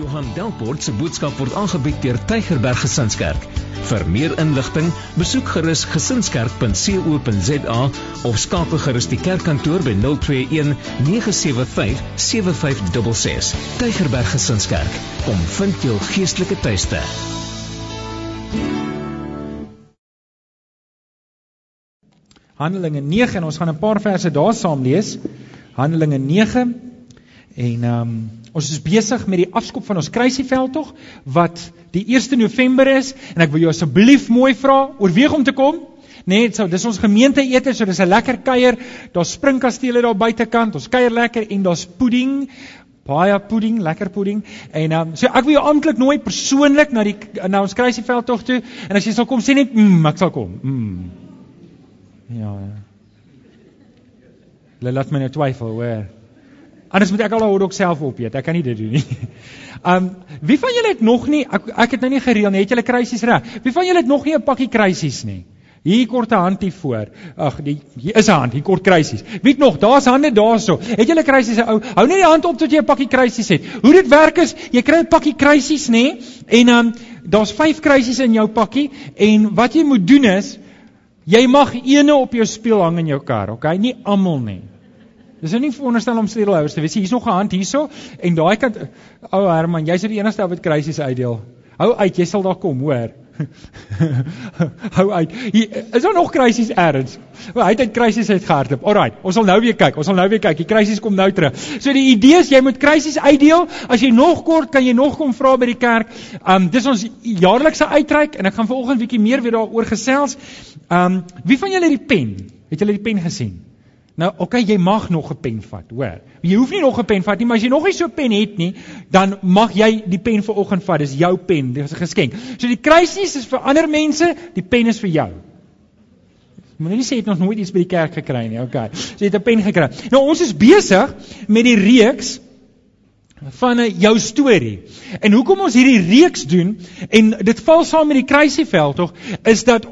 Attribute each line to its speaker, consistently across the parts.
Speaker 1: Johan Delport se boodskap word aangebied deur Tygerberg Gesinskerk. Vir meer inligting, besoek gerus gesinskerk.co.za of skakel gerus die kerkkantoor by 021 975 7566. Tygerberg Gesinskerk, kom vind jou geestelike tuiste.
Speaker 2: Handelinge 9 en ons gaan 'n paar verse daar saam lees. Handelinge 9 en ehm um, Ons is besig met die afskop van ons kruisieveldtog wat die 1 November is en ek wil jou asseblief mooi vra oorweeg om te kom. Nee, so dis ons gemeente ete, so dis 'n lekker kuier. Daar's springkastele daar buitekant. Ons kuier lekker en daar's pudding, baie pudding, lekker pudding. En ehm um, so ek wil jou amptelik nooi persoonlik na die na ons kruisieveldtog toe en as jy sal kom sê net mm, ek sal kom. Mm. Ja. ja. Laat my nou twyfel, hoor. Anders moet ek al hoor ook self opeet. Ek kan nie dit doen nie. Um wie van julle het nog nie ek, ek het nou nie gereël nie. Het julle kruisies reg? Wie van julle het nog nie 'n pakkie kruisies nie? Hier kort 'n hand hier voor. Ag, hier is 'n hand, hier kort kruisies. Wie het nog? Daar's hande daarso. Het julle kruisies ou? Hou net die hand op tot jy 'n pakkie kruisies het. Hoe dit werk is, jy kry 'n pakkie kruisies, nê? En um daar's 5 kruisies in jou pakkie en wat jy moet doen is jy mag eene op jou spieël hang in jou kar, okay? Nie almal nie. Dis nou nie veronderstel om sleutelhouers te wees. Hier's nog 'n hand hierso en daai kant ou Herman, jy's die enigste wat krisis uitdeel. Hou uit, jy sal daar kom, hoor. Hou uit. Hier, is daar nog krisis erns? Wel, hy het uit krisis uitgehardop. Alraai, ons sal nou weer kyk. Ons sal nou weer kyk. Die krisis kom nou terug. So die idee is jy moet krisis uitdeel. As jy nog kort kan jy nog kom vra by die kerk. Um dis ons jaarlikse uitreik en ek gaan vanoggend bietjie meer weer daaroor gesels. Um wie van julle het die pen? Het julle die pen gesien? Nou, oké, okay, jy mag nog 'n pen vat, hoor. Jy hoef nie nog 'n pen vat nie, maar as jy nog nie so 'n pen het nie, dan mag jy die pen vir oggend vat. Dis jou pen, dis 'n geskenk. So die kruisies is vir ander mense, die pen is vir jou. Moenie nie sê jy het nog nooit iets by die kerk gekry nie, okay. So jy het 'n pen gekry. Nou ons is besig met die reeks van 'n jou storie. En hoekom ons hierdie reeks doen en dit val saam met die kruisieveld tog is dat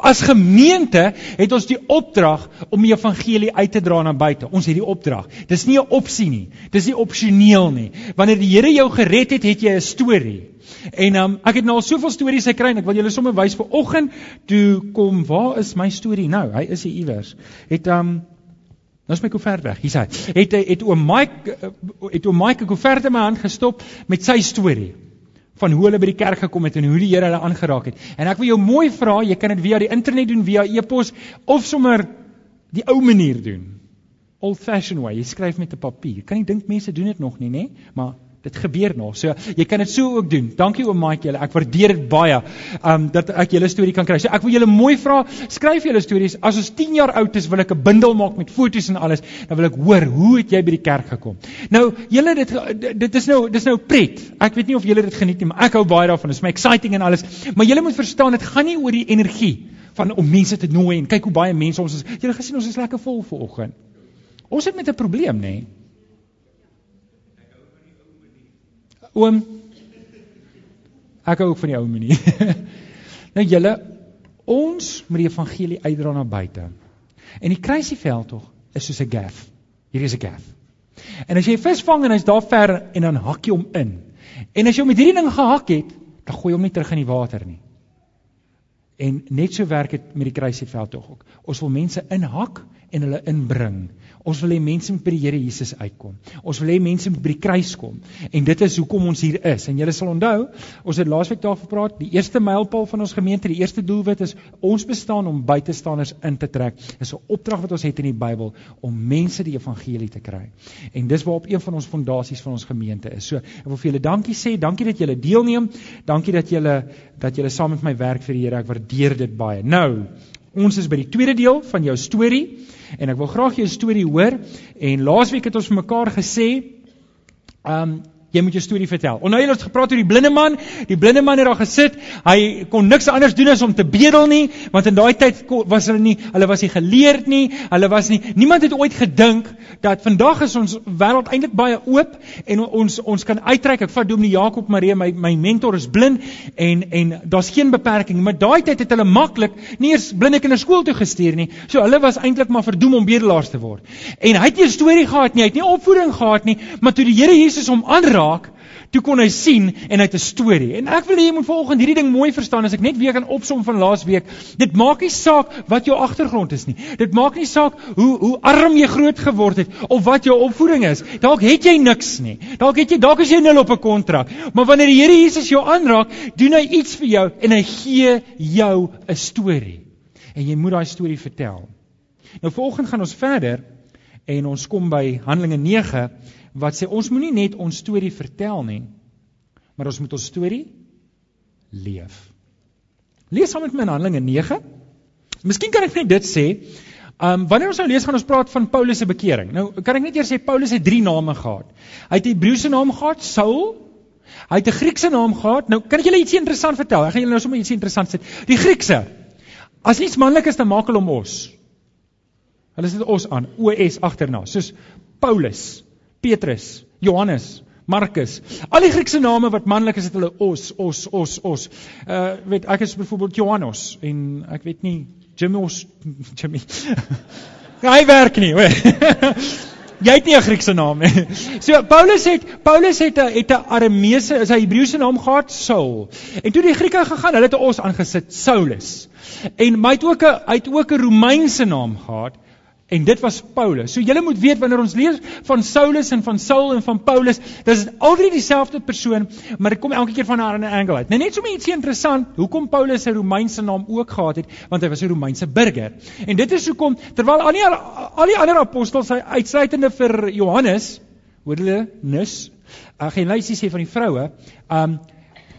Speaker 2: as gemeente het ons die opdrag om die evangelie uit te dra na buite. Ons het die opdrag. Dis nie 'n opsie nie. Dis nie opsioneel nie. Wanneer die Here jou gered het, het jy 'n storie. En um, ek het nou al soveel stories gekry en ek wil julle sommer wys vir oggend toe kom waar is my storie nou? Hy is hier iewers. Het um Nou is my koevert weg. Hier's hy. Het het oom Mike eh, het oom Mike 'n koevert in my hand gestop met sy storie van hoe hulle by die kerk gekom het en hoe die Here hulle aangeraak het. En ek wil jou mooi vra, jy kan dit via die internet doen, via e-pos of sommer die ou manier doen. Old fashioned way. Jy skryf met 'n papier. Kan nie dink mense doen dit nog nie, nê? Maar Dit gebeur nog. So jy kan dit so ook doen. Dankie oom Mike julle. Ek waardeer dit baie. Um dat ek julle storie kan kry. So ek wil julle mooi vra, skryf julle stories. As ons 10 jaar oud is, wil ek 'n bundel maak met foto's en alles. Dan wil ek hoor, hoe het jy by die kerk gekom? Nou, julle dit dit is nou dis nou pret. Ek weet nie of julle dit geniet nie, maar ek hou baie daarvan. Dit is my exciting en alles. Maar julle moet verstaan, dit gaan nie oor die energie van om mense te nooi en kyk hoe baie mense ons is. Julle gesien ons is lekker vol vanoggend. Ons het met 'n probleem, nê? Nee? Oom Ek hou ook van die ou menie. nou julle ons moet die evangelie uitdra na buite. En die kruisieveld tog is soos 'n gaff. Hier is 'n gaff. En as jy vis vang en hy's daar ver en dan hak jy hom in. En as jy hom met hierdie ding gehak het, dan gooi jy hom nie terug in die water nie. En net so werk dit met die kruisieveld tog ook. Ons wil mense inhak en hulle inbring. Ons wil hê mense moet by die Here Jesus uitkom. Ons wil hê mense moet by die kruis kom. En dit is hoekom ons hier is. En julle sal onthou, ons het laasweek daaroor gepraat, die eerste mylpaal van ons gemeente, die eerste doelwit is ons bestaan om buitestanders in te trek. Dis 'n opdrag wat ons het in die Bybel om mense die evangelie te kry. En dis waarop een van ons fondasies van ons gemeente is. So, ek wil vir julle dankie sê. Dankie dat julle deelneem. Dankie dat julle dat julle saam met my werk vir die Here. Ek waardeer dit baie. Nou, ons is by die tweede deel van jou storie en ek wil graag jou storie hoor. En laasweek het ons vir mekaar gesê ehm um, jy moet jou storie vertel. Onthou jy het gepraat oor die blinde man? Die blinde man het daar gesit. Hy kon niks anders doen as om te bedel nie, want in daai tyd was hulle nie, hulle was nie geleerd nie. Hulle was nie niemand het ooit gedink dat vandag is ons wêreld eintlik baie oop en ons ons kan uitreik. Ek vat Dominee Jakob Marie, my my mentor is blind en en daar's geen beperking, maar daai tyd het hulle maklik nie eers blinde kinders skool toe gestuur nie. So hulle was eintlik maar verdoem om bedelaars te word. En hy het nie 'n storie gehad nie, hy het nie opvoeding gehad nie, maar toe die Here Jesus hom aanraak raak, Toe kon hy sien en hy het 'n storie. En ek wil hê jy moet vanoggend hierdie ding mooi verstaan as ek net weer kan opsom van laas week. Dit maak nie saak wat jou agtergrond is nie. Dit maak nie saak hoe hoe arm jy groot geword het of wat jou opvoeding is. Dalk het jy niks nie. Dalk het jy dalk is jy nul op 'n kontrak. Maar wanneer die Here Jesus jou aanraak, doen hy iets vir jou en hy gee jou 'n storie. En jy moet daai storie vertel. Nou vanoggend gaan ons verder en ons kom by Handelinge 9 wat sê ons moenie net ons storie vertel nie, maar ons moet ons storie leef. Lees saam met my in Handelinge 9. Miskien kan ek net dit sê. Um wanneer ons nou lees gaan ons praat van Paulus se bekering. Nou kan ek net eers sê Paulus het drie name gehad. Hy het 'n Hebreëse naam gehad, Saul. Hy het 'n Griekse naam gehad. Nou kan ek julle ietsie interessant vertel. Ek gaan julle nou sommer ietsie interessant sê. Die Griekse As iets manlik is, dan maak hulle hom os. Hulle sit os aan, OS agterna, soos Paulus. Petrus, Johannes, Markus. Al die Griekse name wat manlik is, het hulle os, os, os, os. Uh weet ek is byvoorbeeld Johannes en ek weet nie Jimmos Jimmy. Hy werk nie, hoor. Jy het nie 'n Griekse naam nie. So Paulus het Paulus het 'n het 'n Arameese, is 'n Hebreëse naam gehad, Saul. En toe die Grieke gegaan, hulle het 'n os aangesit, Saulus. En my het ook 'n hy het ook 'n Romeinse naam gehad. En dit was Paulus. So julle moet weet wanneer ons lees van Saulus en van Saul en van Paulus, dis dit altyd dieselfde persoon, maar dit kom elke keer van 'n ander angle uit. Nou net so ietsie interessant, hoekom Paulus sy Romeinse naam ook gehad het, want hy was 'n Romeinse burger. En dit is hoekom terwyl al die al die ander apostels hy uitsluitende vir Johannes, hoor hulle nis, uh, geen lysie sê van die vroue, um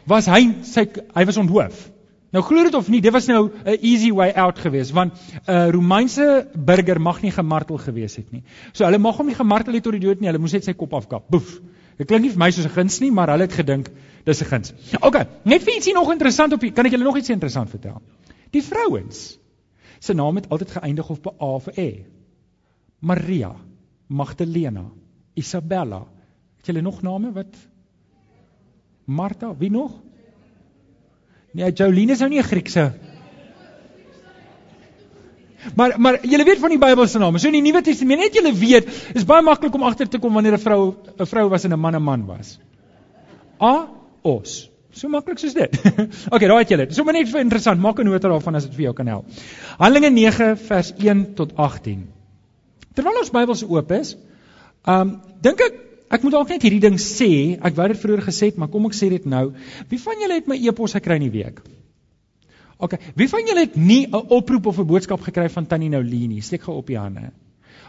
Speaker 2: was hy sy hy was onthoof. Nou glo dit of nie, dit was nou 'n easy way out geweest want 'n uh, Romeinse burger mag nie gemartel gewees het nie. So hulle mag hom nie gemartel het tot die dood nie, hulle moes net sy kop afkap. Boef. Dit klink nie vir my soos 'n guns nie, maar hulle het gedink dis 'n guns. OK, net vir ietsie nog interessant op hier, kan ek julle nog ietsie interessant vertel? Die vrouens se naam het altyd geëindig op 'n A of 'n E. Maria, Magdalena, Isabella. Het julle nog name wat Martha, wie nog? Nee, Jolene is nou nie 'n Griekse. Maar maar julle weet van die Bybelse name. So in die Nuwe Testament, net julle weet, is baie maklik om agter te kom wanneer 'n vrou 'n vrou was en 'n man 'n man was. A os. So maklik soos dit. okay, daai het julle. So maar net vir interessant, maak 'n nota daarvan as dit vir jou kan help. Handelinge 9 vers 1 tot 18. Terwyl ons Bybels oop is, um dink ek Ek moet dalk net hierdie ding sê. Ek wou dit vroeër gesê het, maar kom ek sê dit nou. Wie van julle het my e-pos gekry in die week? OK. Wie van julle het nie 'n oproep of 'n boodskap gekry van Tannie Noulie nie? Steek gou op die hande.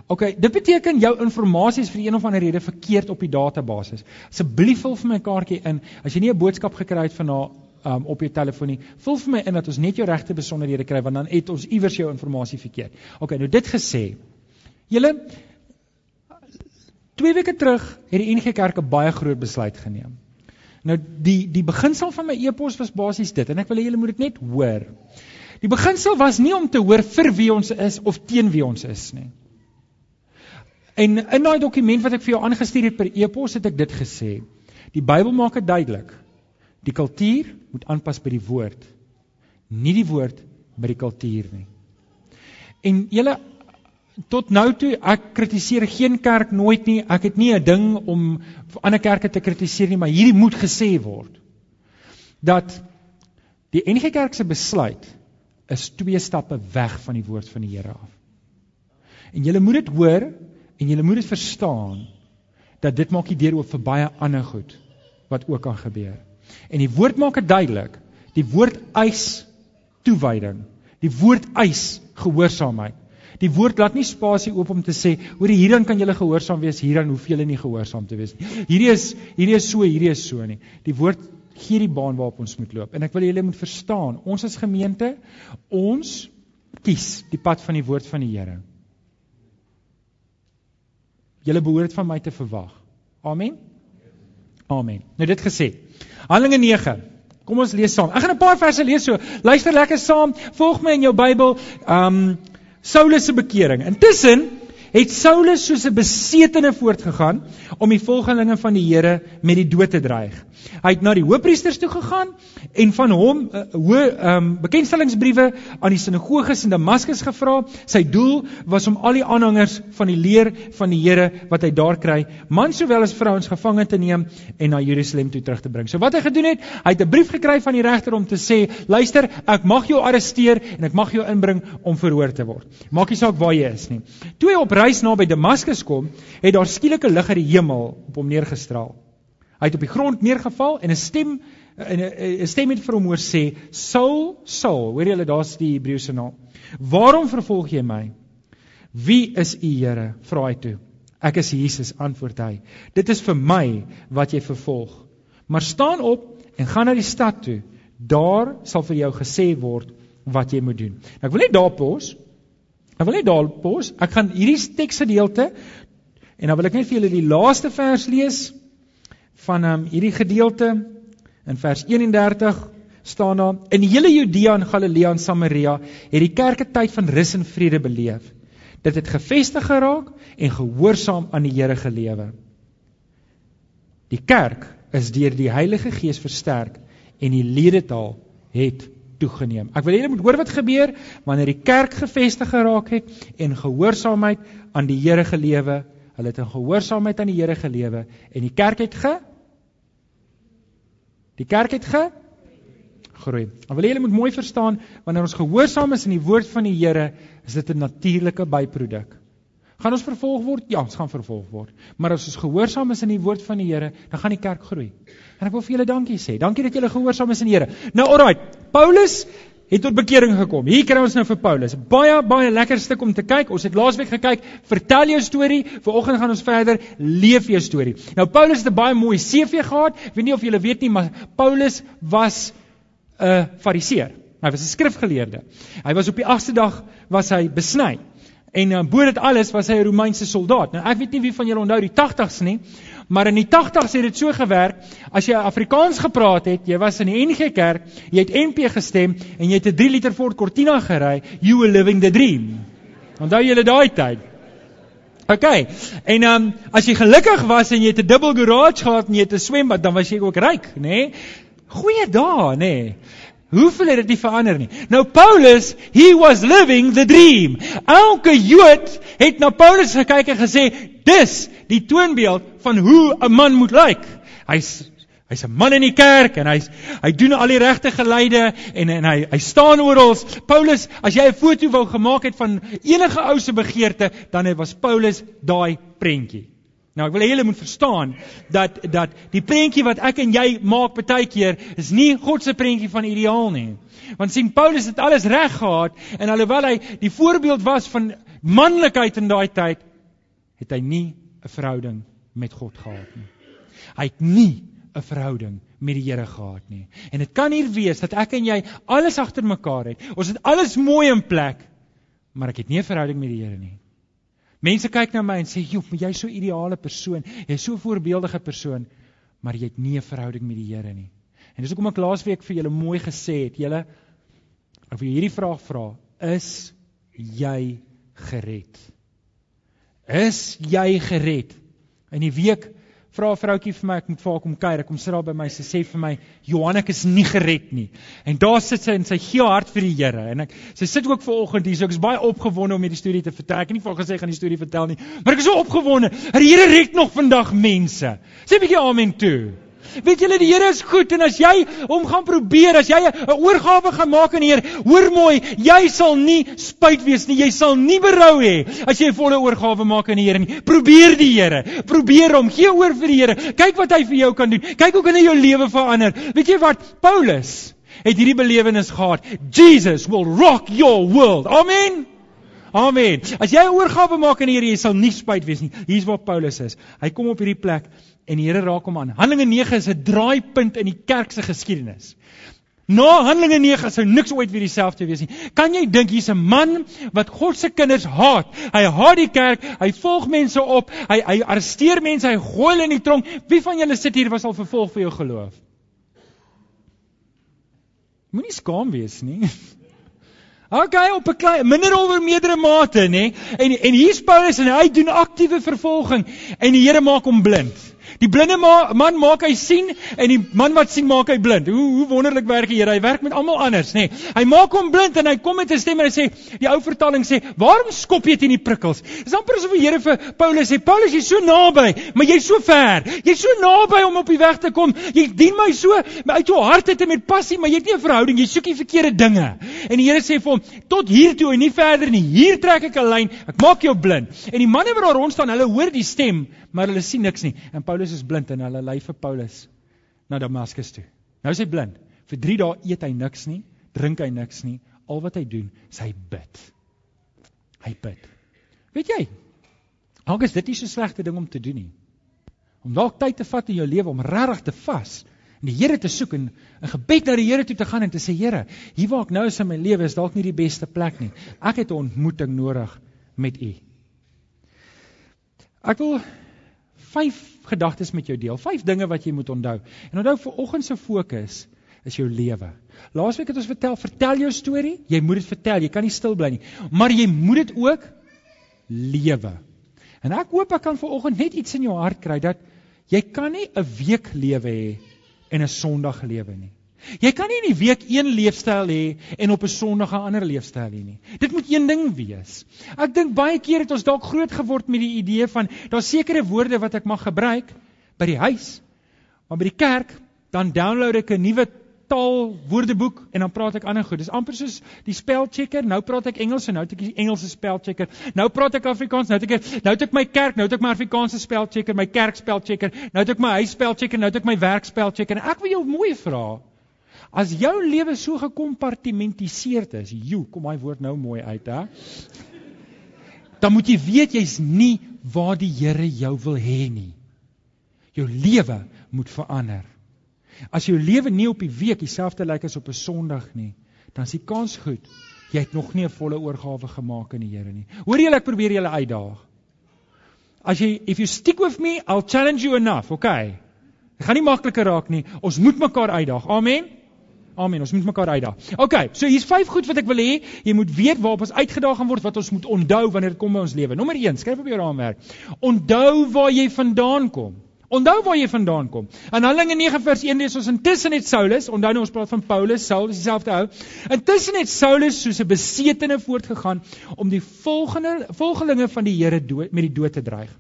Speaker 2: OK, dit beteken jou inligting is vir een of ander rede verkeerd op die database. Asseblief vul vir my 'n kaartjie in. As jy nie 'n boodskap gekry het van haar um, op jou telefoon nie, vul vir my in dat ons net jou regte besonderhede kry want dan het ons iewers jou inligting verkeerd. OK, nou dit gesê. Julle 2 weke terug het die NG Kerk 'n baie groot besluit geneem. Nou die die beginsel van my e-pos was basies dit en ek wil hê julle moet dit net hoor. Die beginsel was nie om te hoor vir wie ons is of teen wie ons is nie. En in daai dokument wat ek vir jou aangestuur het per e-pos het ek dit gesê. Die Bybel maak dit duidelik. Die kultuur moet aanpas by die woord. Nie die woord by die kultuur nie. En julle tot nou toe ek kritiseer geen kerk nooit nie. Ek het nie 'n ding om ander kerke te kritiseer nie, maar hierdie moet gesê word. Dat die NG Kerk se besluit is twee stappe weg van die woord van die Here af. En julle moet dit hoor en julle moet dit verstaan dat dit maak die deur oop vir baie ander goed wat ook kan gebeur. En die woord maak dit duidelik. Die woord eis toewyding. Die woord eis gehoorsaamheid. Die woord laat nie spasie oop om te sê, hoor hierdan kan julle gehoorsaam wees, hierdan hoef julle nie gehoorsaam te wees nie. Hierdie is hierdie is so, hierdie is so nie. Die woord gee die baan waarop ons moet loop. En ek wil julle moet verstaan, ons as gemeente, ons kies die pad van die woord van die Here. Julle behoort van my te verwag. Amen. Amen. Nou dit gesê. Handelinge 9 Kom ons lees saam. Ek gaan 'n paar verse lees so. Luister lekker saam. Volg my in jou Bybel. Um Saulus se bekering. Intussen het Saulus soos 'n besetene voortgegaan om die volgelinge van die Here met die dood te dreig. Hy het na die hoofpriesters toe gegaan en van hom uh, hoe ehm um, bekendstellingsbriewe aan die sinagoges in Damaskus gevra. Sy doel was om al die aanhangers van die leer van die Here wat hy daar kry, mans sowel as vrouens gevange te neem en na Jerusalem toe terug te bring. So wat hy gedoen het, hy het 'n brief gekry van die regter om te sê, luister, ek mag jou arresteer en ek mag jou inbring om verhoor te word. Maak nie saak waar jy is nie. Toe hy op reis naby Damaskus kom, het daar skielike lig uit die hemel op hom neergestraal. Hy het op die grond neergeval en 'n stem 'n stem het vir hom hoor sê: "Saul, Saul, hoor jy daar's die Hebreëse naam. Waarom vervolg jy my? Wie is U, Here?" vra hy toe. "Ek is Jesus," antwoord hy. "Dit is vir my wat jy vervolg. Maar staan op en gaan na die stad toe. Daar sal vir jou gesê word wat jy moet doen." Nou ek wil net daar pos. Ek wil net daar pos. Ek gaan hierdie teksgedeelte en dan wil ek net vir julle die laaste vers lees van um, hierdie gedeelte in vers 31 staan daar in hele Judea en Galilea en Samaria het die kerke tyd van rus en vrede beleef. Dit het gefestig geraak en gehoorsaam aan die Here gelewe. Die kerk is deur die Heilige Gees versterk en die ledetaal het toegeneem. Ek wil hê julle moet hoor wat gebeur wanneer die kerk gevestig geraak het en gehoorsaamheid aan die Here gelewe. Hulle het in gehoorsaamheid aan die Here gelewe en die kerk het ge Die kerk het ge groei. Ek wil hê julle moet mooi verstaan wanneer ons gehoorsaam is aan die woord van die Here, is dit 'n natuurlike byproduk. Gaan ons vervolg word? Ja, ons gaan vervolg word. Maar as ons gehoorsaam is aan die woord van die Here, dan gaan die kerk groei. En ek wil vir julle dankie sê. Dankie dat julle gehoorsaam is aan die Here. Nou alraai, Paulus het tot bekering gekom. Hier kry ons nou vir Paulus. Baie baie lekker stuk om te kyk. Ons het laasweek gekyk, vertel jou storie. Vanoggend gaan ons verder leef jou storie. Nou Paulus het 'n baie mooi CV gehad. Ek weet nie of julle weet nie, maar Paulus was 'n fariseer. Hy was 'n skrifgeleerde. Hy was op die 8ste dag was hy besny. En uh, bo dit alles was hy 'n Romeinse soldaat. Nou ek weet nie wie van julle onthou die 80s nie, maar in die 80s het dit so gewerk, as jy Afrikaans gepraat het, jy was in die NG Kerk, jy het NP gestem en jy het 'n 3 liter Ford Cortina gery, you were living the dream. Onthou julle daai tyd? OK. En ehm um, as jy gelukkig was en jy het 'n dubbel garage gehad en jy het 'n swembad, dan was jy ook ryk, nê? Nee? Goeie dae, nê? Nee? Hoeveel het dit nie verander nie. Nou Paulus, he was living the dream. Elke Jood het na Paulus gekyk en gesê, dis die toonbeeld van hoe 'n man moet lyk. Hy's hy's 'n man in die kerk en hy's hy doen al die regte geleide en en hy hy staan oral. Paulus, as jy 'n foto wou gemaak het van enige ou se begeerte, dan was Paulus daai prentjie. Nou ek wil hê julle moet verstaan dat dat die prentjie wat ek en jy maak baie keer is nie God se prentjie van ideaal nie. Want sien Paulus het alles reg gehad en alhoewel hy die voorbeeld was van manlikheid in daai tyd, het hy nie 'n verhouding met God gehad nie. Hy het nie 'n verhouding met die Here gehad nie. En dit kan hier wees dat ek en jy alles agter mekaar het. Ons het alles mooi in plek, maar ek het nie 'n verhouding met die Here nie. Mense kyk na my en sê, "Joep, jy's so 'n ideale persoon. Jy's so 'n voorbeeldige persoon, maar jy het nie 'n verhouding met die Here nie." En dis hoekom ek laasweek vir julle mooi gesê het, julle ek wil hierdie vraag vra, is jy gered? Is jy gered? In die week vra 'n vroutjie vir my, ek moet vir haar kom kuier. Ek kom sit daar by my, sy sê vir my, "Johannek is nie gered nie." En daar sit sy en sy gee haar hart vir die Here. En ek sy sit ook ver oggend hier, so ek is baie opgewonde om hierdie storie te vertel. Ek het nie vir haar gesê ek gaan die storie vertel nie, maar ek is so opgewonde. Die Here red nog vandag mense. Sê 'n bietjie amen toe. Weet julle die Here is goed en as jy hom gaan probeer, as jy 'n oorgawe gaan maak aan die Here, hoor mooi, jy sal nie spyt wees nie, jy sal nie berou hê as jy 'n volle oorgawe maak aan die Here nie. Probeer die Here, probeer hom, gee oor vir die Here. Kyk wat hy vir jou kan doen. Kyk hoe kan hy jou lewe verander. Weet jy wat? Paulus het hierdie belewenis gehad. Jesus will rock your world. Amen. Amen. As jy 'n oorgawe maak aan die Here, jy sal nie spyt wees nie. Hier's waar Paulus is. Hy kom op hierdie plek en die Here raak hom aan. Handelinge 9 is 'n draaipunt in die kerk se geskiedenis. Na Handelinge 9 sou niks ooit weer dieselfde wees nie. Kan jy dink hier's 'n man wat God se kinders haat? Hy haat die kerk, hy volg mense op, hy hy arresteer mense, hy gooi hulle in die tronk. Wie van julle sit hier was al vervolg vir jou geloof? Moenie skaam wees nie. Okay, op 'n klein minder of meerdere mate, nê? En en hier's Paulus en hy doen aktiewe vervolging en die Here maak hom blind. Die blinde ma man maak hy sien en die man wat sien maak hy blind. Hoe hoe wonderlik werk die Here. Hy werk met almal anders, nê. Nee. Hy maak hom blind en hy kom met 'n stem en hy sê, die ou vertaling sê, "Waarom skop jy teen die prikkels?" Dis amper asof die Here vir Paulus sê, "Paulus, jy's so naby, maar jy's so ver. Jy's so naby om op die weg te kom. Jy dien my so uit jou hart uit en met passie, maar jy het nie 'n verhouding. Jy soek die verkeerde dinge." En die Here sê vir hom, "Tot hier toe en nie verder nie. Hier trek ek 'n lyn. Ek maak jou blind." En die manne wat daar rond staan, hulle hoor die stem, maar hulle sien niks nie. En Paulus is blind en hulle lei vir Paulus na Damaskus toe. Nou is hy blind. Vir 3 dae eet hy niks nie, drink hy niks nie. Al wat hy doen, is hy bid. Hy bid. Weet jy? Dalk is dit nie so slegte ding om te doen nie. Om dalk tyd te vat in jou lewe om regtig te vas en die Here te soek en 'n gebed na die Here toe te gaan en te sê Here, hier waar ek nou is in my lewe is dalk nie die beste plek nie. Ek het 'n ontmoeting nodig met U. Ek wil vyf gedagtes met jou deel. Vyf dinge wat jy moet onthou. En onthou vir oggend se fokus is jou lewe. Laasweek het ons vertel, vertel jou storie. Jy moet dit vertel. Jy kan nie stil bly nie. Maar jy moet dit ook lewe. En ek hoop ek kan vir oggend net iets in jou hart kry dat jy kan nie 'n week lewe hê en 'n Sondag lewe nie. Jy kan nie in die week een leefstyl hê en op 'n Sondag 'n ander leefstyl hê nie. Dit moet een ding wees. Ek dink baie keer het ons dalk groot geword met die idee van daar's sekere woorde wat ek mag gebruik by die huis, maar by die kerk dan download ek 'n nuwe taal woordeboek en dan praat ek ander goed. Dis amper soos die spelchecker. Nou praat ek Engels en nou het ek die Engelse spelchecker. Nou praat ek Afrikaans, nou het ek nou het ek my kerk, nou het ek my Afrikaanse spelchecker, my kerk spelchecker, nou het ek my huis spelchecker, nou het ek my werk spelchecker. Ek wil jou mooi vra. As jou lewe so gekompartimentiseerd is, joe, kom daai woord nou mooi uit, hè? Dan moet jy weet jy's nie waar die Here jou wil hê nie. Jou lewe moet verander. As jou lewe nie op die week dieselfde lyk as op 'n Sondag nie, dan is die kans goed jy het nog nie 'n volle oorgawe gemaak aan die Here nie. Hoor jy ek probeer julle uitdaag. As jy if you stick with me, I'll challenge you enough, okay? Dit gaan nie makliker raak nie. Ons moet mekaar uitdaag. Amen. Amen. Ons moet mekaar uitdaag. OK, so hier's vyf goed wat ek wil hê jy moet weet waarop ons uitgedaag gaan word wat ons moet onthou wanneer dit kom by ons lewe. Nommer 1, skryf op jou raamwerk. Onthou waar jy vandaan kom. Onthou waar jy vandaan kom. In Handelinge 9 vers 1 lees ons intussen het Saulus, onthou nou ons praat van Paulus, Saul is dieselfde ou. Intussen het Saulus soos 'n besetene voortgegaan om die volgende volgelinge van die Here dood met die dood te dreig.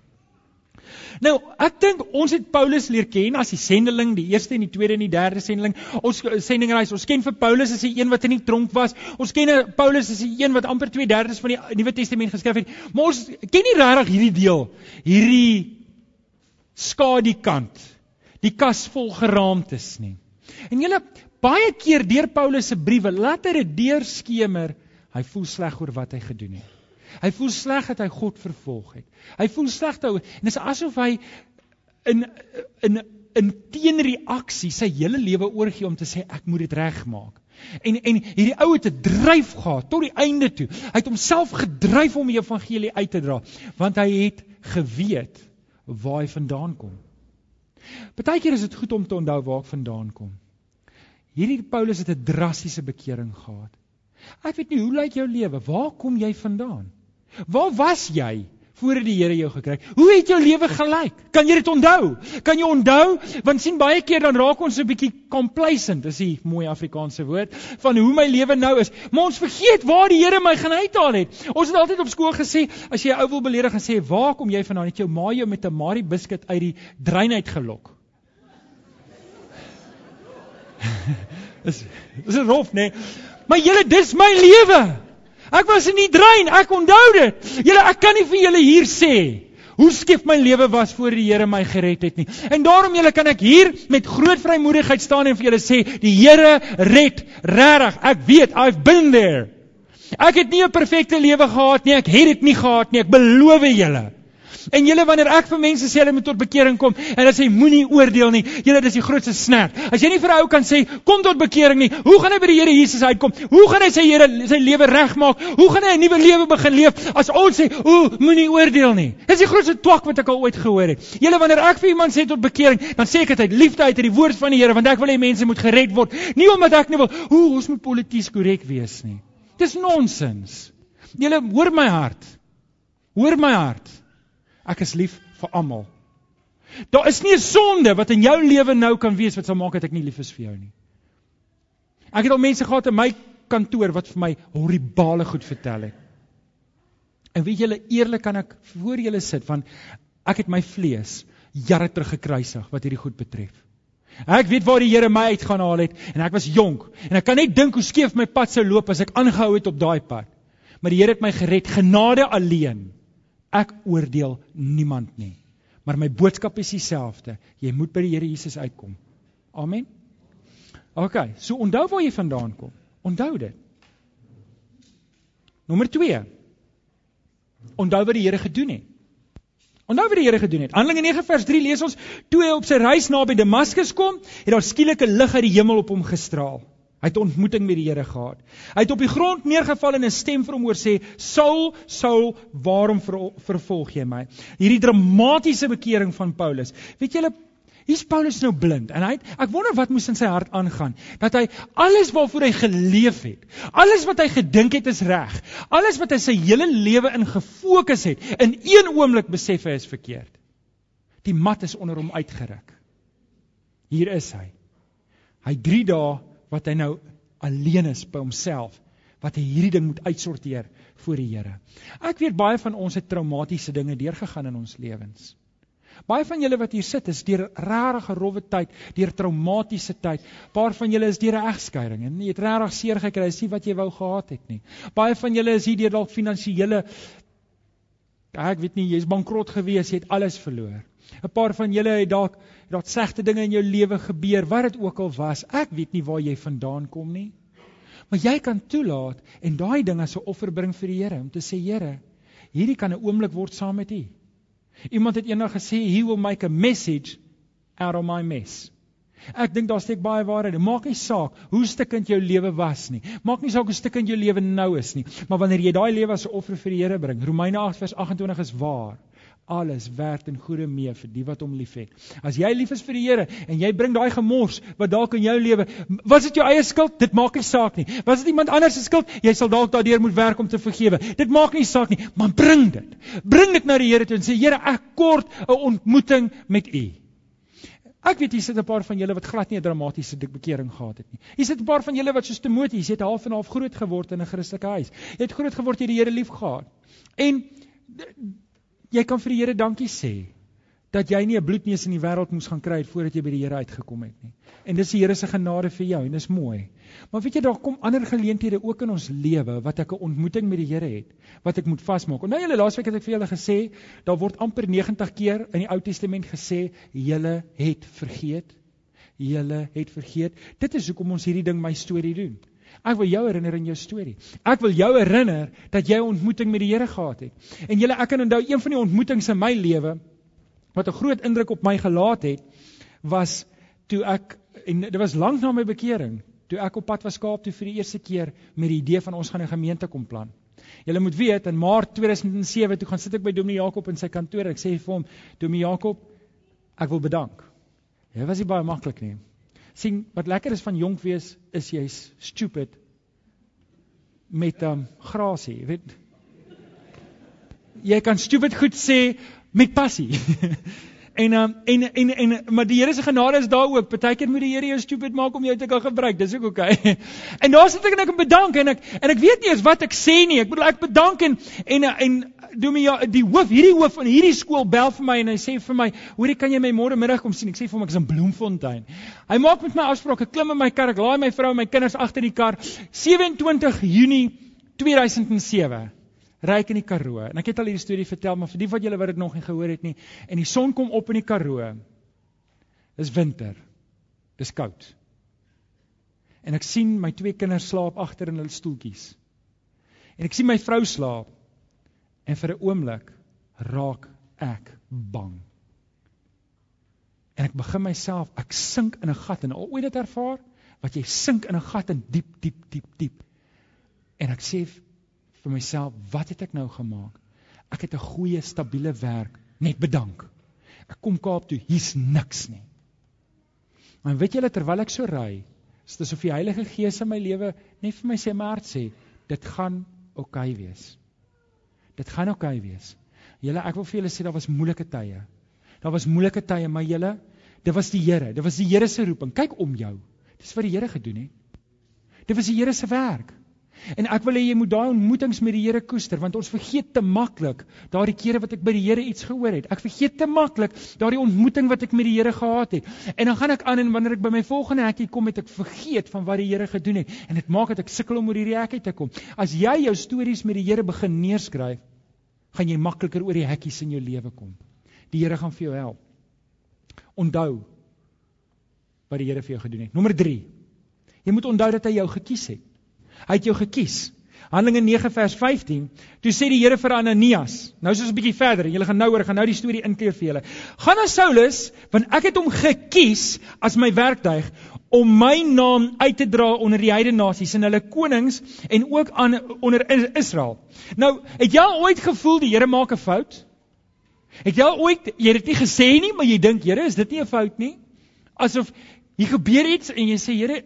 Speaker 2: Nou, ek dink ons het Paulus leer ken as die sendeling, die eerste en die tweede en die derde sendeling. Ons sendingreis, ons ken vir Paulus as die een wat in die tronk was. Ons ken Paulus as die een wat amper 2/3 van die Nuwe Testament geskryf het. Maar ons ken nie regtig hierdie deel, hierdie skadukant, die kas vol geraamtes nie. En julle baie keer deur Paulus se briewe laat hy dit deurskemer, hy voel sleg oor wat hy gedoen het. Hy voel sleg dat hy God vervolg het. Hy voel sleg daaroor en dit is asof hy in in in teenreaksie sy hele lewe oorgee om te sê ek moet dit regmaak. En en hierdie ou het 'n dryf gehad tot die einde toe. Hy het homself gedryf om die evangelie uit te dra want hy het geweet waar hy vandaan kom. Partykeer is dit goed om te onthou waar ek vandaan kom. Hierdie Paulus het 'n drastiese bekering gehad. Ek weet nie hoe lyk jou lewe? Waar kom jy vandaan? Waar was jy voordat die Here jou gekry het? Hoe het jou lewe gelyk? Kan jy dit onthou? Kan jy onthou? Want sien baie keer dan raak ons 'n bietjie complacent, is 'n mooi Afrikaanse woord, van hoe my lewe nou is. Maar ons vergeet waar die Here my gaan uithaal het. Ons het altyd op skool gesê, as jy 'n ou wil beledig en sê, "Waar kom jy vandaan?" het jou ma jou met 'n Marie biscuit uit die drein uitgelok. is is rof, nee. Maar julle, dis my lewe. Ek was in die drein, ek onthou dit. Julle, ek kan nie vir julle hier sê hoe skief my lewe was voor die Here my gered het nie. En daarom julle kan ek hier met groot vrymoedigheid staan en vir julle sê, die Here red regtig. Ek weet, I've been there. Ek het nie 'n perfekte lewe gehad nie, ek het dit nie gehad nie, ek beloof julle. En julle wanneer ek vir mense sê hulle moet tot bekering kom en hulle sê moenie oordeel nie. Julle dis die grootste snerp. As jy nie vir 'n ou kan sê kom tot bekering nie, hoe gaan hy by die Here Jesus uitkom? Hoe gaan hy sy Here sy lewe regmaak? Hoe gaan hy 'n nuwe lewe begin leef as ons sê o moenie oordeel nie? Dis die grootste twak wat ek al ooit gehoor het. Julle wanneer ek vir iemand sê tot bekering, dan sê ek dit uit liefde uit uit die woord van die Here want ek wil hê mense moet gered word. Nie omdat ek nie wil o ons moet polities korrek wees nie. Dis nonsens. Julle hoor my hart. Hoor my hart. Ek is lief vir almal. Daar is nie 'n sonde wat in jou lewe nou kan wees wat sal maak dat ek nie lief is vir jou nie. Ek het al mense gehad in my kantoor wat vir my horribale goed vertel het. En weet julle eerlik kan ek voor julle sit van ek het my vlees jare terug gekruisig wat hierdie goed betref. Ek weet waar die Here my uit gaan haal het en ek was jonk en ek kan net dink hoe skeef my pad sou loop as ek aangehou het op daai pad. Maar die Here het my gered, genade alleen. Ek oordeel niemand nie. Maar my boodskap is dieselfde. Jy moet by die Here Jesus uitkom. Amen. OK, so onthou waar jy vandaan kom. Onthou dit. Nommer 2. Onthou wat die Here gedoen het. Onthou wat die Here gedoen het. Handelinge 9 vers 3 lees ons: Toe hy op sy reis naby Damaskus kom, het daar skielik 'n lig uit die hemel op hom gestraal. Hy het ontmoeting met die Here gehad. Hy het op die grond neergeval en 'n stem vir hom hoor sê: "Saul, Saul, waarom vervolg jy my?" Hierdie dramatiese bekering van Paulus. Weet julle, hier's Paulus nou blind en hy het, ek wonder wat moes in sy hart aangaan dat hy alles waarvoor hy geleef het, alles wat hy gedink het is reg, alles wat hy sy hele lewe in gefokus het, in een oomblik besef hy is verkeerd. Die mat is onder hom uitgeruk. Hier is hy. Hy 3 dae wat hy nou alleen is by homself wat hy hierdie ding moet uitsorteer voor die Here. Ek weet baie van ons het traumatiese dinge deurgegaan in ons lewens. Baie van julle wat hier sit is deur 'n regtig rowwe tyd, deur traumatiese tyd. Paar van julle is deur 'n egskeiding en jy het regtig seer gekry, dis nie wat jy wou gehad het nie. Baie van julle is hier deur dalk finansiële ek weet nie, jy's bankrot gewees, jy het alles verloor. 'n Paar van julle het dalk dat slegte dinge in jou lewe gebeur, wat dit ook al was. Ek weet nie waar jy vandaan kom nie. Maar jy kan toelaat en daai ding as 'n offer bring vir die Here om te sê Here, hierdie kan 'n oomblik word saam met U. Iemand het eendag gesê he will make a message out of my mess. Ek dink daar steek baie waarheid. Maak nie saak hoe stukkend jou lewe was nie. Maak nie saak hoe stukkend jou lewe nou is nie. Maar wanneer jy daai lewe as 'n offer vir die Here bring, Romeine 8 vers 28 is waar alles werk in goeie mee vir die wat hom liefhet. As jy lief is vir die Here en jy bring daai gemors wat dalk in jou lewe, was dit jou eie skuld? Dit maak nie saak nie. Was dit iemand anders se skuld? Jy sal dalk daardeur moet werk om te vergewe. Dit maak nie saak nie, maar bring dit. Bring dit na die Here toe en sê Here, ek kort 'n ontmoeting met U. Ek weet hier sit 'n paar van julle wat glad nie 'n dramatiese bekering gehad het nie. Hier sit 'n paar van julle wat soos Timoteus, jy het half en half groot geword in 'n Christelike huis. Jy het groot geword jy die Here liefgehad. En jy kan vir die Here dankie sê dat jy nie 'n bloedneus in die wêreld moes gaan kry voordat jy by die Here uitgekom het nie. En dis die Here se genade vir jou en dis mooi. Maar weet jy daar kom ander geleenthede ook in ons lewe wat ek 'n ontmoeting met die Here het wat ek moet vasmaak. Onthou julle laasweek het ek vir julle gesê daar word amper 90 keer in die Ou Testament gesê julle het vergeet. Julle het vergeet. Dit is hoekom ons hierdie ding my storie doen. Ek wil jou herinner in jou storie. Ek wil jou herinner dat jy 'n ontmoeting met die Here gehad het. En julle ek kan onthou een van die ontmoetings in my lewe wat 'n groot indruk op my gelaat het was toe ek en dit was lank na my bekering, toe ek op pad was Kaap toe vir die eerste keer met die idee van ons gaan 'n gemeente kom plan. Julle moet weet in Maart 2007 toe gaan sit ek by Dominee Jakob in sy kantoor en ek sê vir hom, Dominee Jakob, ek wil bedank. Dit was nie baie maklik nie sien wat lekker is van jonk wees is jy's stupid met um grasie, jy weet. Jy kan stupid goed sê met passie. En um, en en en maar die Here se genade is daar ook. Partykeer moet die Here jou stupid maak om jou te kan gebruik. Dis ook oké. Okay. En daar sit ek en ek bedank en ek en ek weet nie eens wat ek sê nie. Ek bedoel ek bedank en en en doen my ja die hoof hierdie hoof van hierdie skool bel vir my en hy sê vir my, "Hoorie, kan jy my môre middag kom sien?" Ek sê vir hom ek is in Bloemfontein. Hy maak met my afspraak. Ek klim in my kar, ek laai my vrou en my kinders agter die kar. 27 Junie 2007 ry ek in die Karoo. En ek het al hierdie storie vertel, maar vir die wat julle wat dit nog nie gehoor het nie, en die son kom op in die Karoo. Dis winter. Dis koud. En ek sien my twee kinders slaap agter in hulle stoeltjies. En ek sien my vrou slaap. En vir 'n oomblik raak ek bang. En ek begin myself, ek sink in 'n gat en al ooit dit ervaar wat jy sink in 'n gat in diep diep diep diep. En ek sê vir myself, wat het ek nou gemaak? Ek het 'n goeie, stabiele werk, net bedank. Ek kom Kaap toe, hier's niks nie. Maar weet julle terwyl ek so ry, is dit asof die Heilige Gees in my lewe net vir my sê, "Maar sê, dit gaan oukei okay wees. Dit gaan oukei okay wees. Julle, ek wil vir julle sê daar was moeilike tye. Daar was moeilike tye, maar julle, dit was die Here. Dit was die Here se roeping. Kyk om jou. Dis wat die Here gedoen het. Dit was die Here se werk. En ek wil hê jy moet daai ontmoetings met die Here koester want ons vergeet te maklik daardie kere wat ek by die Here iets gehoor het. Ek vergeet te maklik daardie ontmoeting wat ek met die Here gehad het. En dan gaan ek aan en wanneer ek by my volgende hekkie kom het ek vergeet van wat die Here gedoen het en dit maak dat ek sukkel om oor hierdie hekkie te kom. As jy jou stories met die Here begin neerskryf, gaan jy makliker oor die hekkies in jou lewe kom. Die Here gaan vir jou help. Onthou wat die Here vir jou gedoen het. Nommer 3. Jy moet onthou dat hy jou gekies het. Hy het jou gekies. Handelinge 9 vers 15. Toe sê die Here vir Ananias, nou is ons 'n bietjie verder. Julle gaan nou hoor, gaan nou die storie inkleer vir julle. Gaan na Saulus, want ek het hom gekies as my werktuig om my naam uit te dra onder die heidene nasies en hulle konings en ook aan onder Israel. Nou, het jy ooit gevoel die Here maak 'n fout? Het jy ooit jy het dit nie gesê nie, maar jy dink, Here, is dit nie 'n fout nie? Asof hier gebeur iets en jy sê, Here,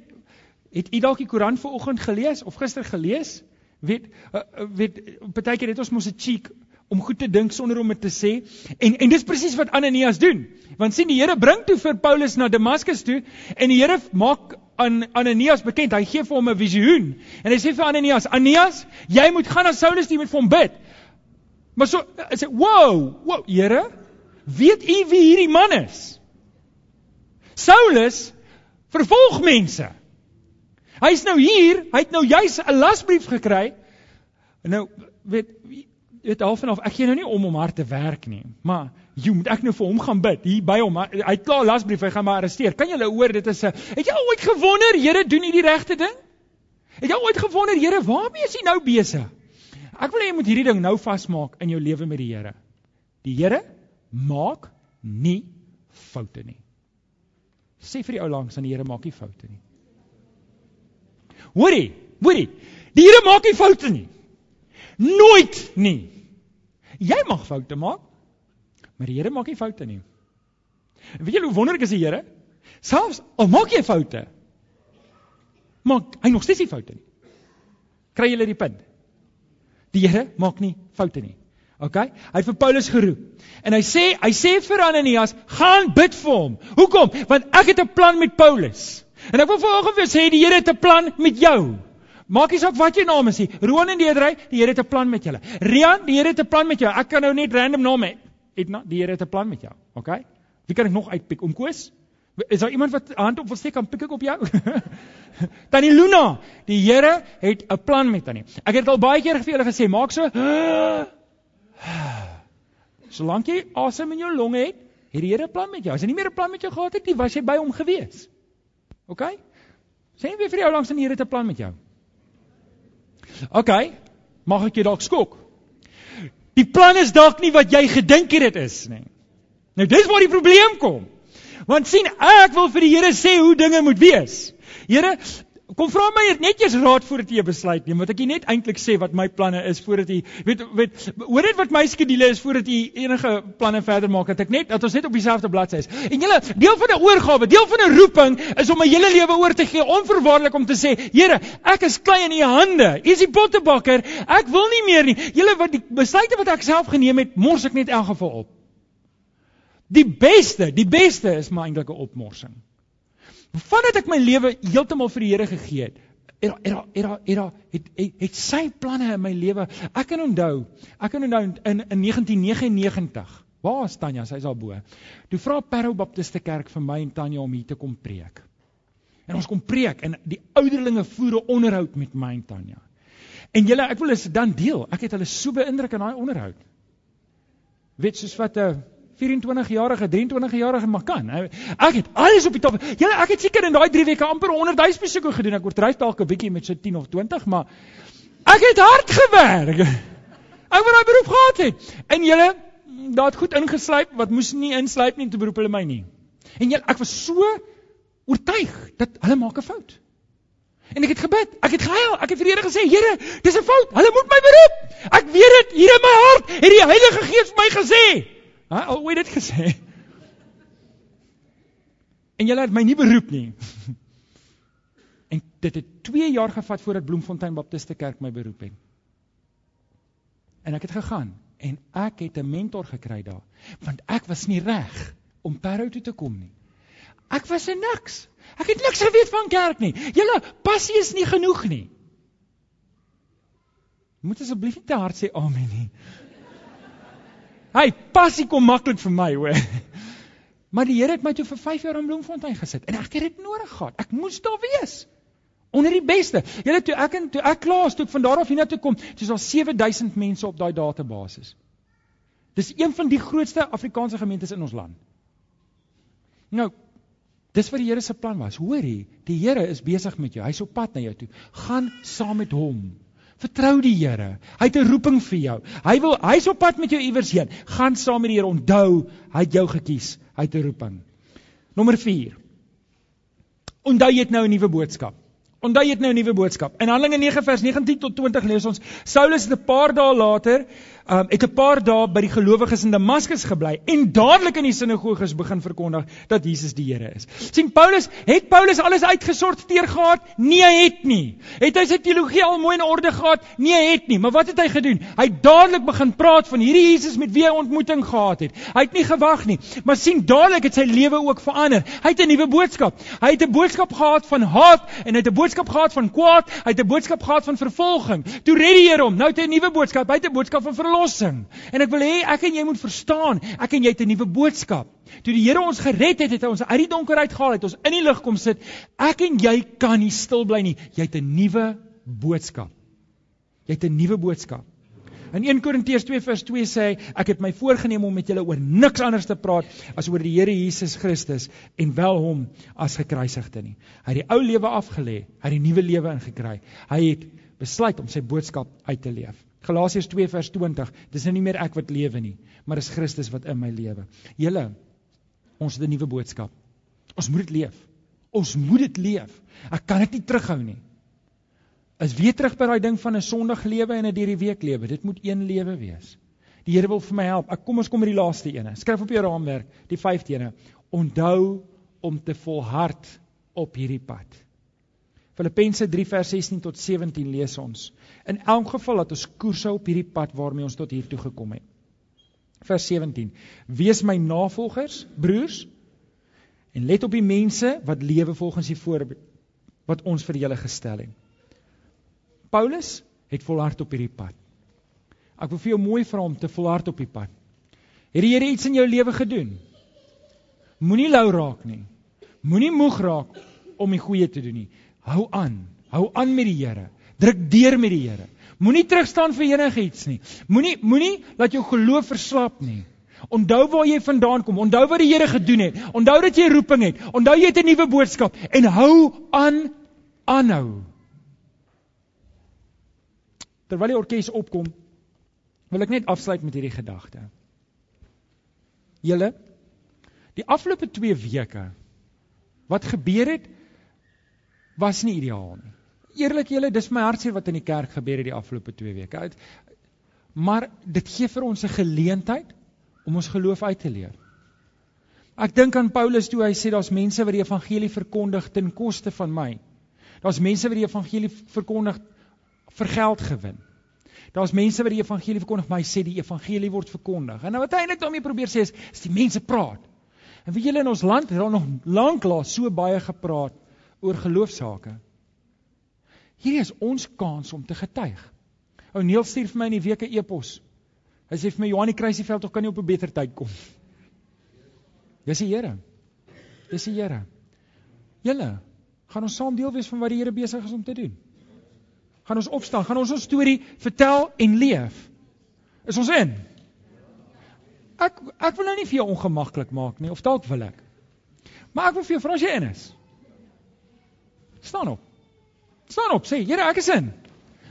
Speaker 2: Het u dalk die Koran vanoggend gelees of gister gelees? Weet uh, weet partykeer het ons mos 'n cheek om goed te dink sonder om dit te sê. En en dis presies wat Ananias doen. Want sien die Here bring toe vir Paulus na Damaskus toe en die Here maak aan Ananias bekend. Hy gee vir hom 'n visioen. En hy sê vir Ananias: "Ananias, jy moet gaan na Saulus toe met hom bid." Maar so hy sê: "Wow, wow, Here, weet u wie hierdie man is?" Saulus vervolg mense. Hy's nou hier, hy het nou juis 'n lasbrief gekry. Nou weet weet half en half, ek gee nou nie om om hard te werk nie, maar jy moet ek nou vir hom gaan bid hier by hom. Hy het klaar lasbrief, hy gaan maar arresteer. Kan jy hulle hoor dit is 'n Het jy ooit gewonder, Here, doen U die regte ding? Het jy ooit gewonder, Here, waarmee is U nou besig? Ek wil hê jy moet hierdie ding nou vasmaak in jou lewe met die Here. Die Here maak nie foute nie. Sê vir die ou langs aan die Here maak nie foute nie. Hoorie, hoorie. Die Here maak nie foute nie. Nooit nie. Jy mag foute maak, maar die Here maak nie foute nie. En weet jy hoe wonderlik is die Here? Selfs al maak jy foute, maak hy nog steeds nie foute nie. Kry julle die punt? Die Here maak nie foute nie. OK? Hy het vir Paulus geroep. En hy sê, hy sê vir Ananias, gaan bid vir hom. Hoekom? Want ek het 'n plan met Paulus. En ek wil vanoggend vir sê die Here het 'n plan met jou. Maak nie saak wat jou naam is nie. Roan en Deedrey, die Here het 'n plan met julle. Rian, die Here het 'n plan met jou. Ek kan nou net random name hê. Etna, die Here het 'n plan met jou. OK? Wie kan ek nog uitpik om Koos? Is daar iemand wat hand op wil steek kan pik ek op jou? Tannie Luna, die Here het 'n plan met tannie. Ek het al baie keer vir julle gesê, maak so Solank jy asem in jou longe het, het die Here 'n plan met jou. As hy nie meer 'n plan met jou gehad het nie, was jy by hom gewees. OK? Sê nie vir jou langs in die Here te plan met jou. OK. Mag ek jou dalk skok? Die plan is dalk nie wat jy gedink het dit is nie. Nou dis waar die probleem kom. Want sien, ek wil vir die Here sê hoe dinge moet wees. Here, Kom vra my net eers raad voordat jy besluit neem, want ek net eintlik sê wat my planne is voordat jy weet weet hoor net wat my skedule is voordat jy enige planne verder maak dat ek net dat ons net op dieselfde bladsy is. En julle deel van 'n oorgawe, deel van 'n roeping is om my hele lewe oor te gee onverwaarlik om te sê, Here, ek is klein in u hande. U is die pottebakker. Ek wil nie meer nie. Julle wat die besluite wat ek self geneem het, mors ek net in elk geval op. Die beste, die beste is maar eintlik 'n opmorsing. Vandat ek my lewe heeltemal vir die Here gegee het, het het het het het het het sy planne in my lewe. Ek kan onthou, ek kan onthou in in 1999. Waar is Tanya? Sy's al bo. Toe vra Parow Baptiste Kerk vir my en Tanya om hier te kom preek. En ons kom preek en die ouderlinge voer 'n onderhoud met my en Tanya. En julle, ek wil hulle dan deel. Ek het hulle so beïndruk in daai onderhoud. Weet soos wat 'n uh, 24-jarige, 23-jarige maar kan. Ek het alles op die top. Julle, ek het seker in daai 3 weke amper 100 000 besoeke gedoen. Ek oordryf dalk 'n bietjie met so 10 of 20, maar ek het hard gewerk. Ek wou daai beroep gehad het. En julle, daar het goed ingeslyp wat moes nie inslyp nie te beroep hulle my nie. En julle, ek was so oortuig dat hulle maak 'n fout. En ek het gebid. Ek het gehuil. Ek het vir die Here gesê, Here, dis 'n fout. Hulle moet my beroep. Ek weet dit hier in my hart. Het die Heilige Gees vir my gesê, Al hoe het dit gesê? En julle het my nie beroep nie. En dit het 2 jaar gevat voordat Bloemfontein Baptiste Kerk my beroep het. En ek het gegaan en ek het 'n mentor gekry daar, want ek was nie reg om Parow toe te kom nie. Ek was 'n niks. Ek het niks geweet van kerk nie. Julle passie is nie genoeg nie. Moet asseblief nie te hard sê amen nie. Hey, passie kom maklik vir my, hoor. Maar die Here het my toe vir 5 jaar in Bloemfontein gesit en ek het dit nodig gehad. Ek moes daar wees. Onder die beste. Julle toe ek en toe ek klaar is toe ek van daar af hiernatoe kom, dis al 7000 mense op daai database. Dis een van die grootste Afrikaanse gemeentes in ons land. Nou, dis wat die Here se plan was. Hoorie, die Here is besig met jou. Hy's op pad na jou toe. Gaan saam met hom. Vertrou die Here. Hy het 'n roeping vir jou. Hy wil hy's op pad met jou iewers heen. Gaan saam met die Here. Onthou, hy het jou gekies. Hy het 'n roeping. Nommer 4. Onthou jy het nou 'n nuwe boodskap. Onthou jy het nou 'n nuwe boodskap. In Handelinge 9 vers 19 tot 20 lees ons: Saulus het 'n paar dae later um, het 'n paar dae by die gelowiges in Damaskus gebly en dadelik in die sinagoges begin verkondig dat Jesus die Here is. sien Paulus, het Paulus alles uitgesorteer gehad? Nee, hy het nie. Het hy sy teologie al mooi in orde gehad? Nee, hy het nie. Maar wat het hy gedoen? Hy het dadelik begin praat van hierdie Jesus met wie hy ontmoeting gehad het. Hy het nie gewag nie. Maar sien, dadelik het sy lewe ook verander. Hy het 'n nuwe boodskap. Hy het 'n boodskap gehad van haat en hy het 'n boodskap gehad van kwaad. Hy het 'n boodskap gehad van vervolging. Toe red die Here hom. Nou het hy 'n nuwe boodskap. Hy het 'n boodskap van verlossing verlossing. En ek wil hê ek en jy moet verstaan, ek en jy het 'n nuwe boodskap. Toe die Here ons gered het, het hy ons uit die donker uitgehaal, het ons in die lig kom sit. Ek en jy kan nie stil bly nie. Jy het 'n nuwe boodskap. Jy het 'n nuwe boodskap. In 1 Korintiërs 2 vers 2 sê hy, ek het my voorgenem om met julle oor niks anders te praat as oor die Here Jesus Christus en wel hom as gekruisigde nie. Hy het die ou lewe afgelê, hy het die nuwe lewe ingekry. Hy het besluit om sy boodskap uit te leef. Galasiërs 2 vers 20. Dis nou nie meer ek wat lewe nie, maar dis Christus wat in my lewe. Julle, ons het 'n nuwe boodskap. Ons moet dit leef. Ons moet dit leef. Ek kan dit nie terughou nie. Is weer terug by daai ding van 'n sondige lewe en 'n deur die week lewe. Dit moet een lewe wees. Die Here wil vir my help. Ek kom ons kom met die laaste ene. Skryf op jou raamwerk, die 5de ene. Onthou om te volhard op hierdie pad. Filippense 3 vers 16 tot 17 lees ons. In elk geval dat ons koers hou op hierdie pad waarmee ons tot hier toe gekom het. Vers 17. Wees my navolgers, broers, en let op die mense wat lewe volgens die voorbeeld wat ons vir julle gestel het. Paulus het volhard op hierdie pad. Ek wil vir jou mooi vra om te volhard op die pad. Het die Here iets in jou lewe gedoen? Moenie lou raak nie. Moenie moeg raak om die goeie te doen nie. Hou aan. Hou aan met die Here. Druk deur met die Here. Moenie terugstaan vir enigiets nie. Moenie moenie laat jou geloof verslap nie. Onthou waar jy vandaan kom. Onthou wat die Here gedoen het. Onthou dat jy roeping het. Onthou jy het 'n nuwe boodskap en hou aan aanhou. Terwyl die orkes opkom, wil ek net afsluit met hierdie gedagte. Julle die afgelope 2 weke wat gebeur het was nie ideaal nie eerlik julle, dis my hartseer wat in die kerk gebeur het die afgelope 2 weke. Maar dit gee vir ons 'n geleentheid om ons geloof uit te leef. Ek dink aan Paulus toe hy sê daar's mense wat die evangelie verkondig ten koste van my. Daar's mense wat die evangelie verkondig vir geld gewin. Daar's mense wat die evangelie verkondig, maar hy sê die evangelie word verkondig. En nou wat hy eintlik daarmee probeer sê is, is die mense praat. En weet julle in ons land het daar nog lanklaas so baie gepraat oor geloofsaake. Hierdie is ons kans om te getuig. Ou Neil stuur vir my in die week 'n e-pos. Hy sê vir my Johan die Kruisieveld tog kan nie op 'n beter tyd kom. Dis die Here. Dis die Here. Julle, gaan ons saam deel wees van wat die Here besig is om te doen. Gaan ons opstaan, gaan ons ons storie vertel en leef. Is ons in? Ek ek wil nou nie vir jou ongemaklik maak nie, of dalk wil ek. Maar ek wil vir jou vra as jy in is. Staan op. Staan op, sê, Here, ek is in.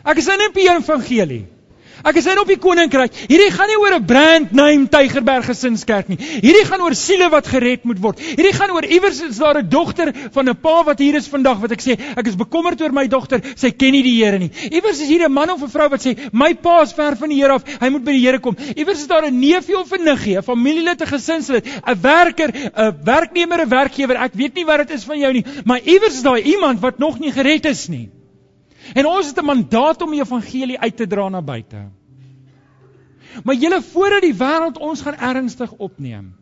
Speaker 2: Ek is in op die evangelie. Ek is in op die koninkryk. Hierdie gaan nie oor 'n brand name Tygerberg Gesinskerk nie. Hierdie gaan oor siele wat gered moet word. Hierdie gaan oor iewers is daar 'n dogter van 'n pa wat hier is vandag wat ek sê, ek is bekommerd oor my dogter, sy ken nie die Here nie. Iewers is hier 'n man of 'n vrou wat sê, my pa is ver van die Here af, hy moet by die Here kom. Iewers is daar 'n neefie of 'n niggie, 'n familielid, 'n gesinslid, 'n werker, 'n werknemer, 'n werkgewer. Ek weet nie wat dit is van jou nie, maar iewers is daar iemand wat nog nie gered is nie. En ons het 'n mandaat om die evangelie uit te dra na buite. Maar julle voordat die wêreld ons gaan ernstig opneem.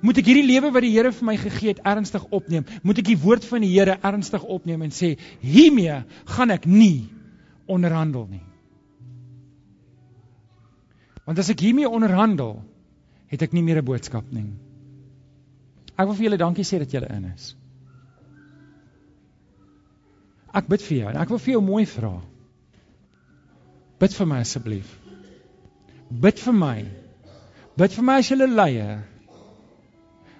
Speaker 2: Moet ek hierdie lewe wat die Here vir my gegee het ernstig opneem? Moet ek die woord van die Here ernstig opneem en sê hiermee gaan ek nie onderhandel nie. Want as ek hiermee onderhandel, het ek nie meer 'n boodskap nie. Ek wil vir julle dankie sê dat julle in is. Ek bid vir jou en ek wil vir jou mooi vra. Bid vir my asseblief. Bid vir my. Bid vir my as jy leier.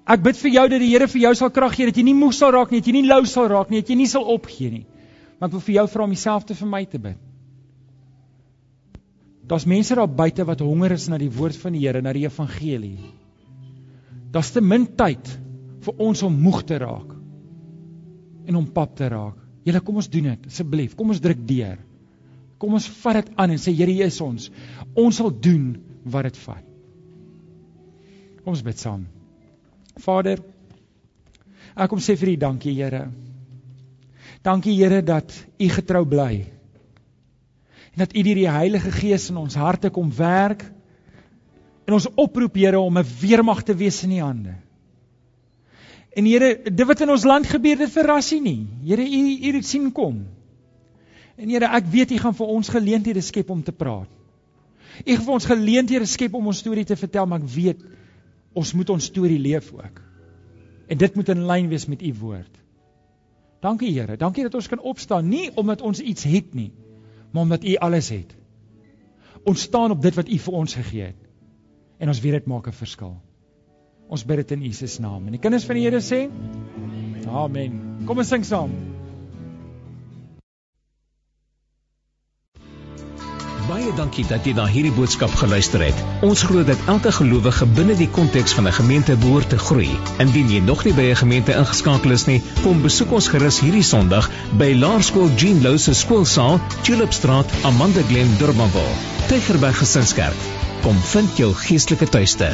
Speaker 2: Ek bid vir jou dat die Here vir jou sal krag gee dat jy nie moeg sal raak nie, dat jy nie lou sal raak nie, dat jy nie sal opgee nie. Maar ek wil vir jou vra om dieselfde vir my te bid. Daar's mense daar buite wat honger is na die woord van die Here, na die evangelie. Daar's te min tyd vir ons om moeg te raak en om pap te raak. Julle kom ons doen dit asseblief. Kom ons druk deur. Kom ons vat dit aan en sê Here, hier is ons. Ons sal doen wat dit vat. Kom ons bid saam. Vader, ek kom sê vir U dankie, Here. Dankie Here dat U getrou bly. En dat U deur die Heilige Gees in ons harte kom werk en ons oproep Here om 'n weermag te wees in U hande. En Here, dit wat in ons land gebeur, dit verras U nie. Here, U U het sien kom. En Here, ek weet U gaan vir ons geleenthede skep om te praat. U gaan vir ons geleenthede skep om ons storie te vertel, maar ek weet ons moet ons storie leef ook. En dit moet in lyn wees met U woord. Dankie Here. Dankie dat ons kan opstaan nie omdat ons iets het nie, maar omdat U alles het. Ons staan op dit wat U vir ons gegee het. En ons weet dit maak 'n verskil. Ons bid dit in Jesus naam. En die kinders van die Here sê: Amen. Kom ons sing saam.
Speaker 1: Baie dankie dat jy na hierdie boodskap geluister het. Ons glo dat elke gelowige binne die konteks van 'n gemeente behoort te groei. Indien jy nog nie by 'n gemeente ingeskakel is nie, kom besoek ons gerus hierdie Sondag by Laerskool Jean Louw se skoolsaal, Tulipstraat, Amanda Glen, Durbanville. Tygerberg Gesinskerk. Kom vind jou geestelike tuiste.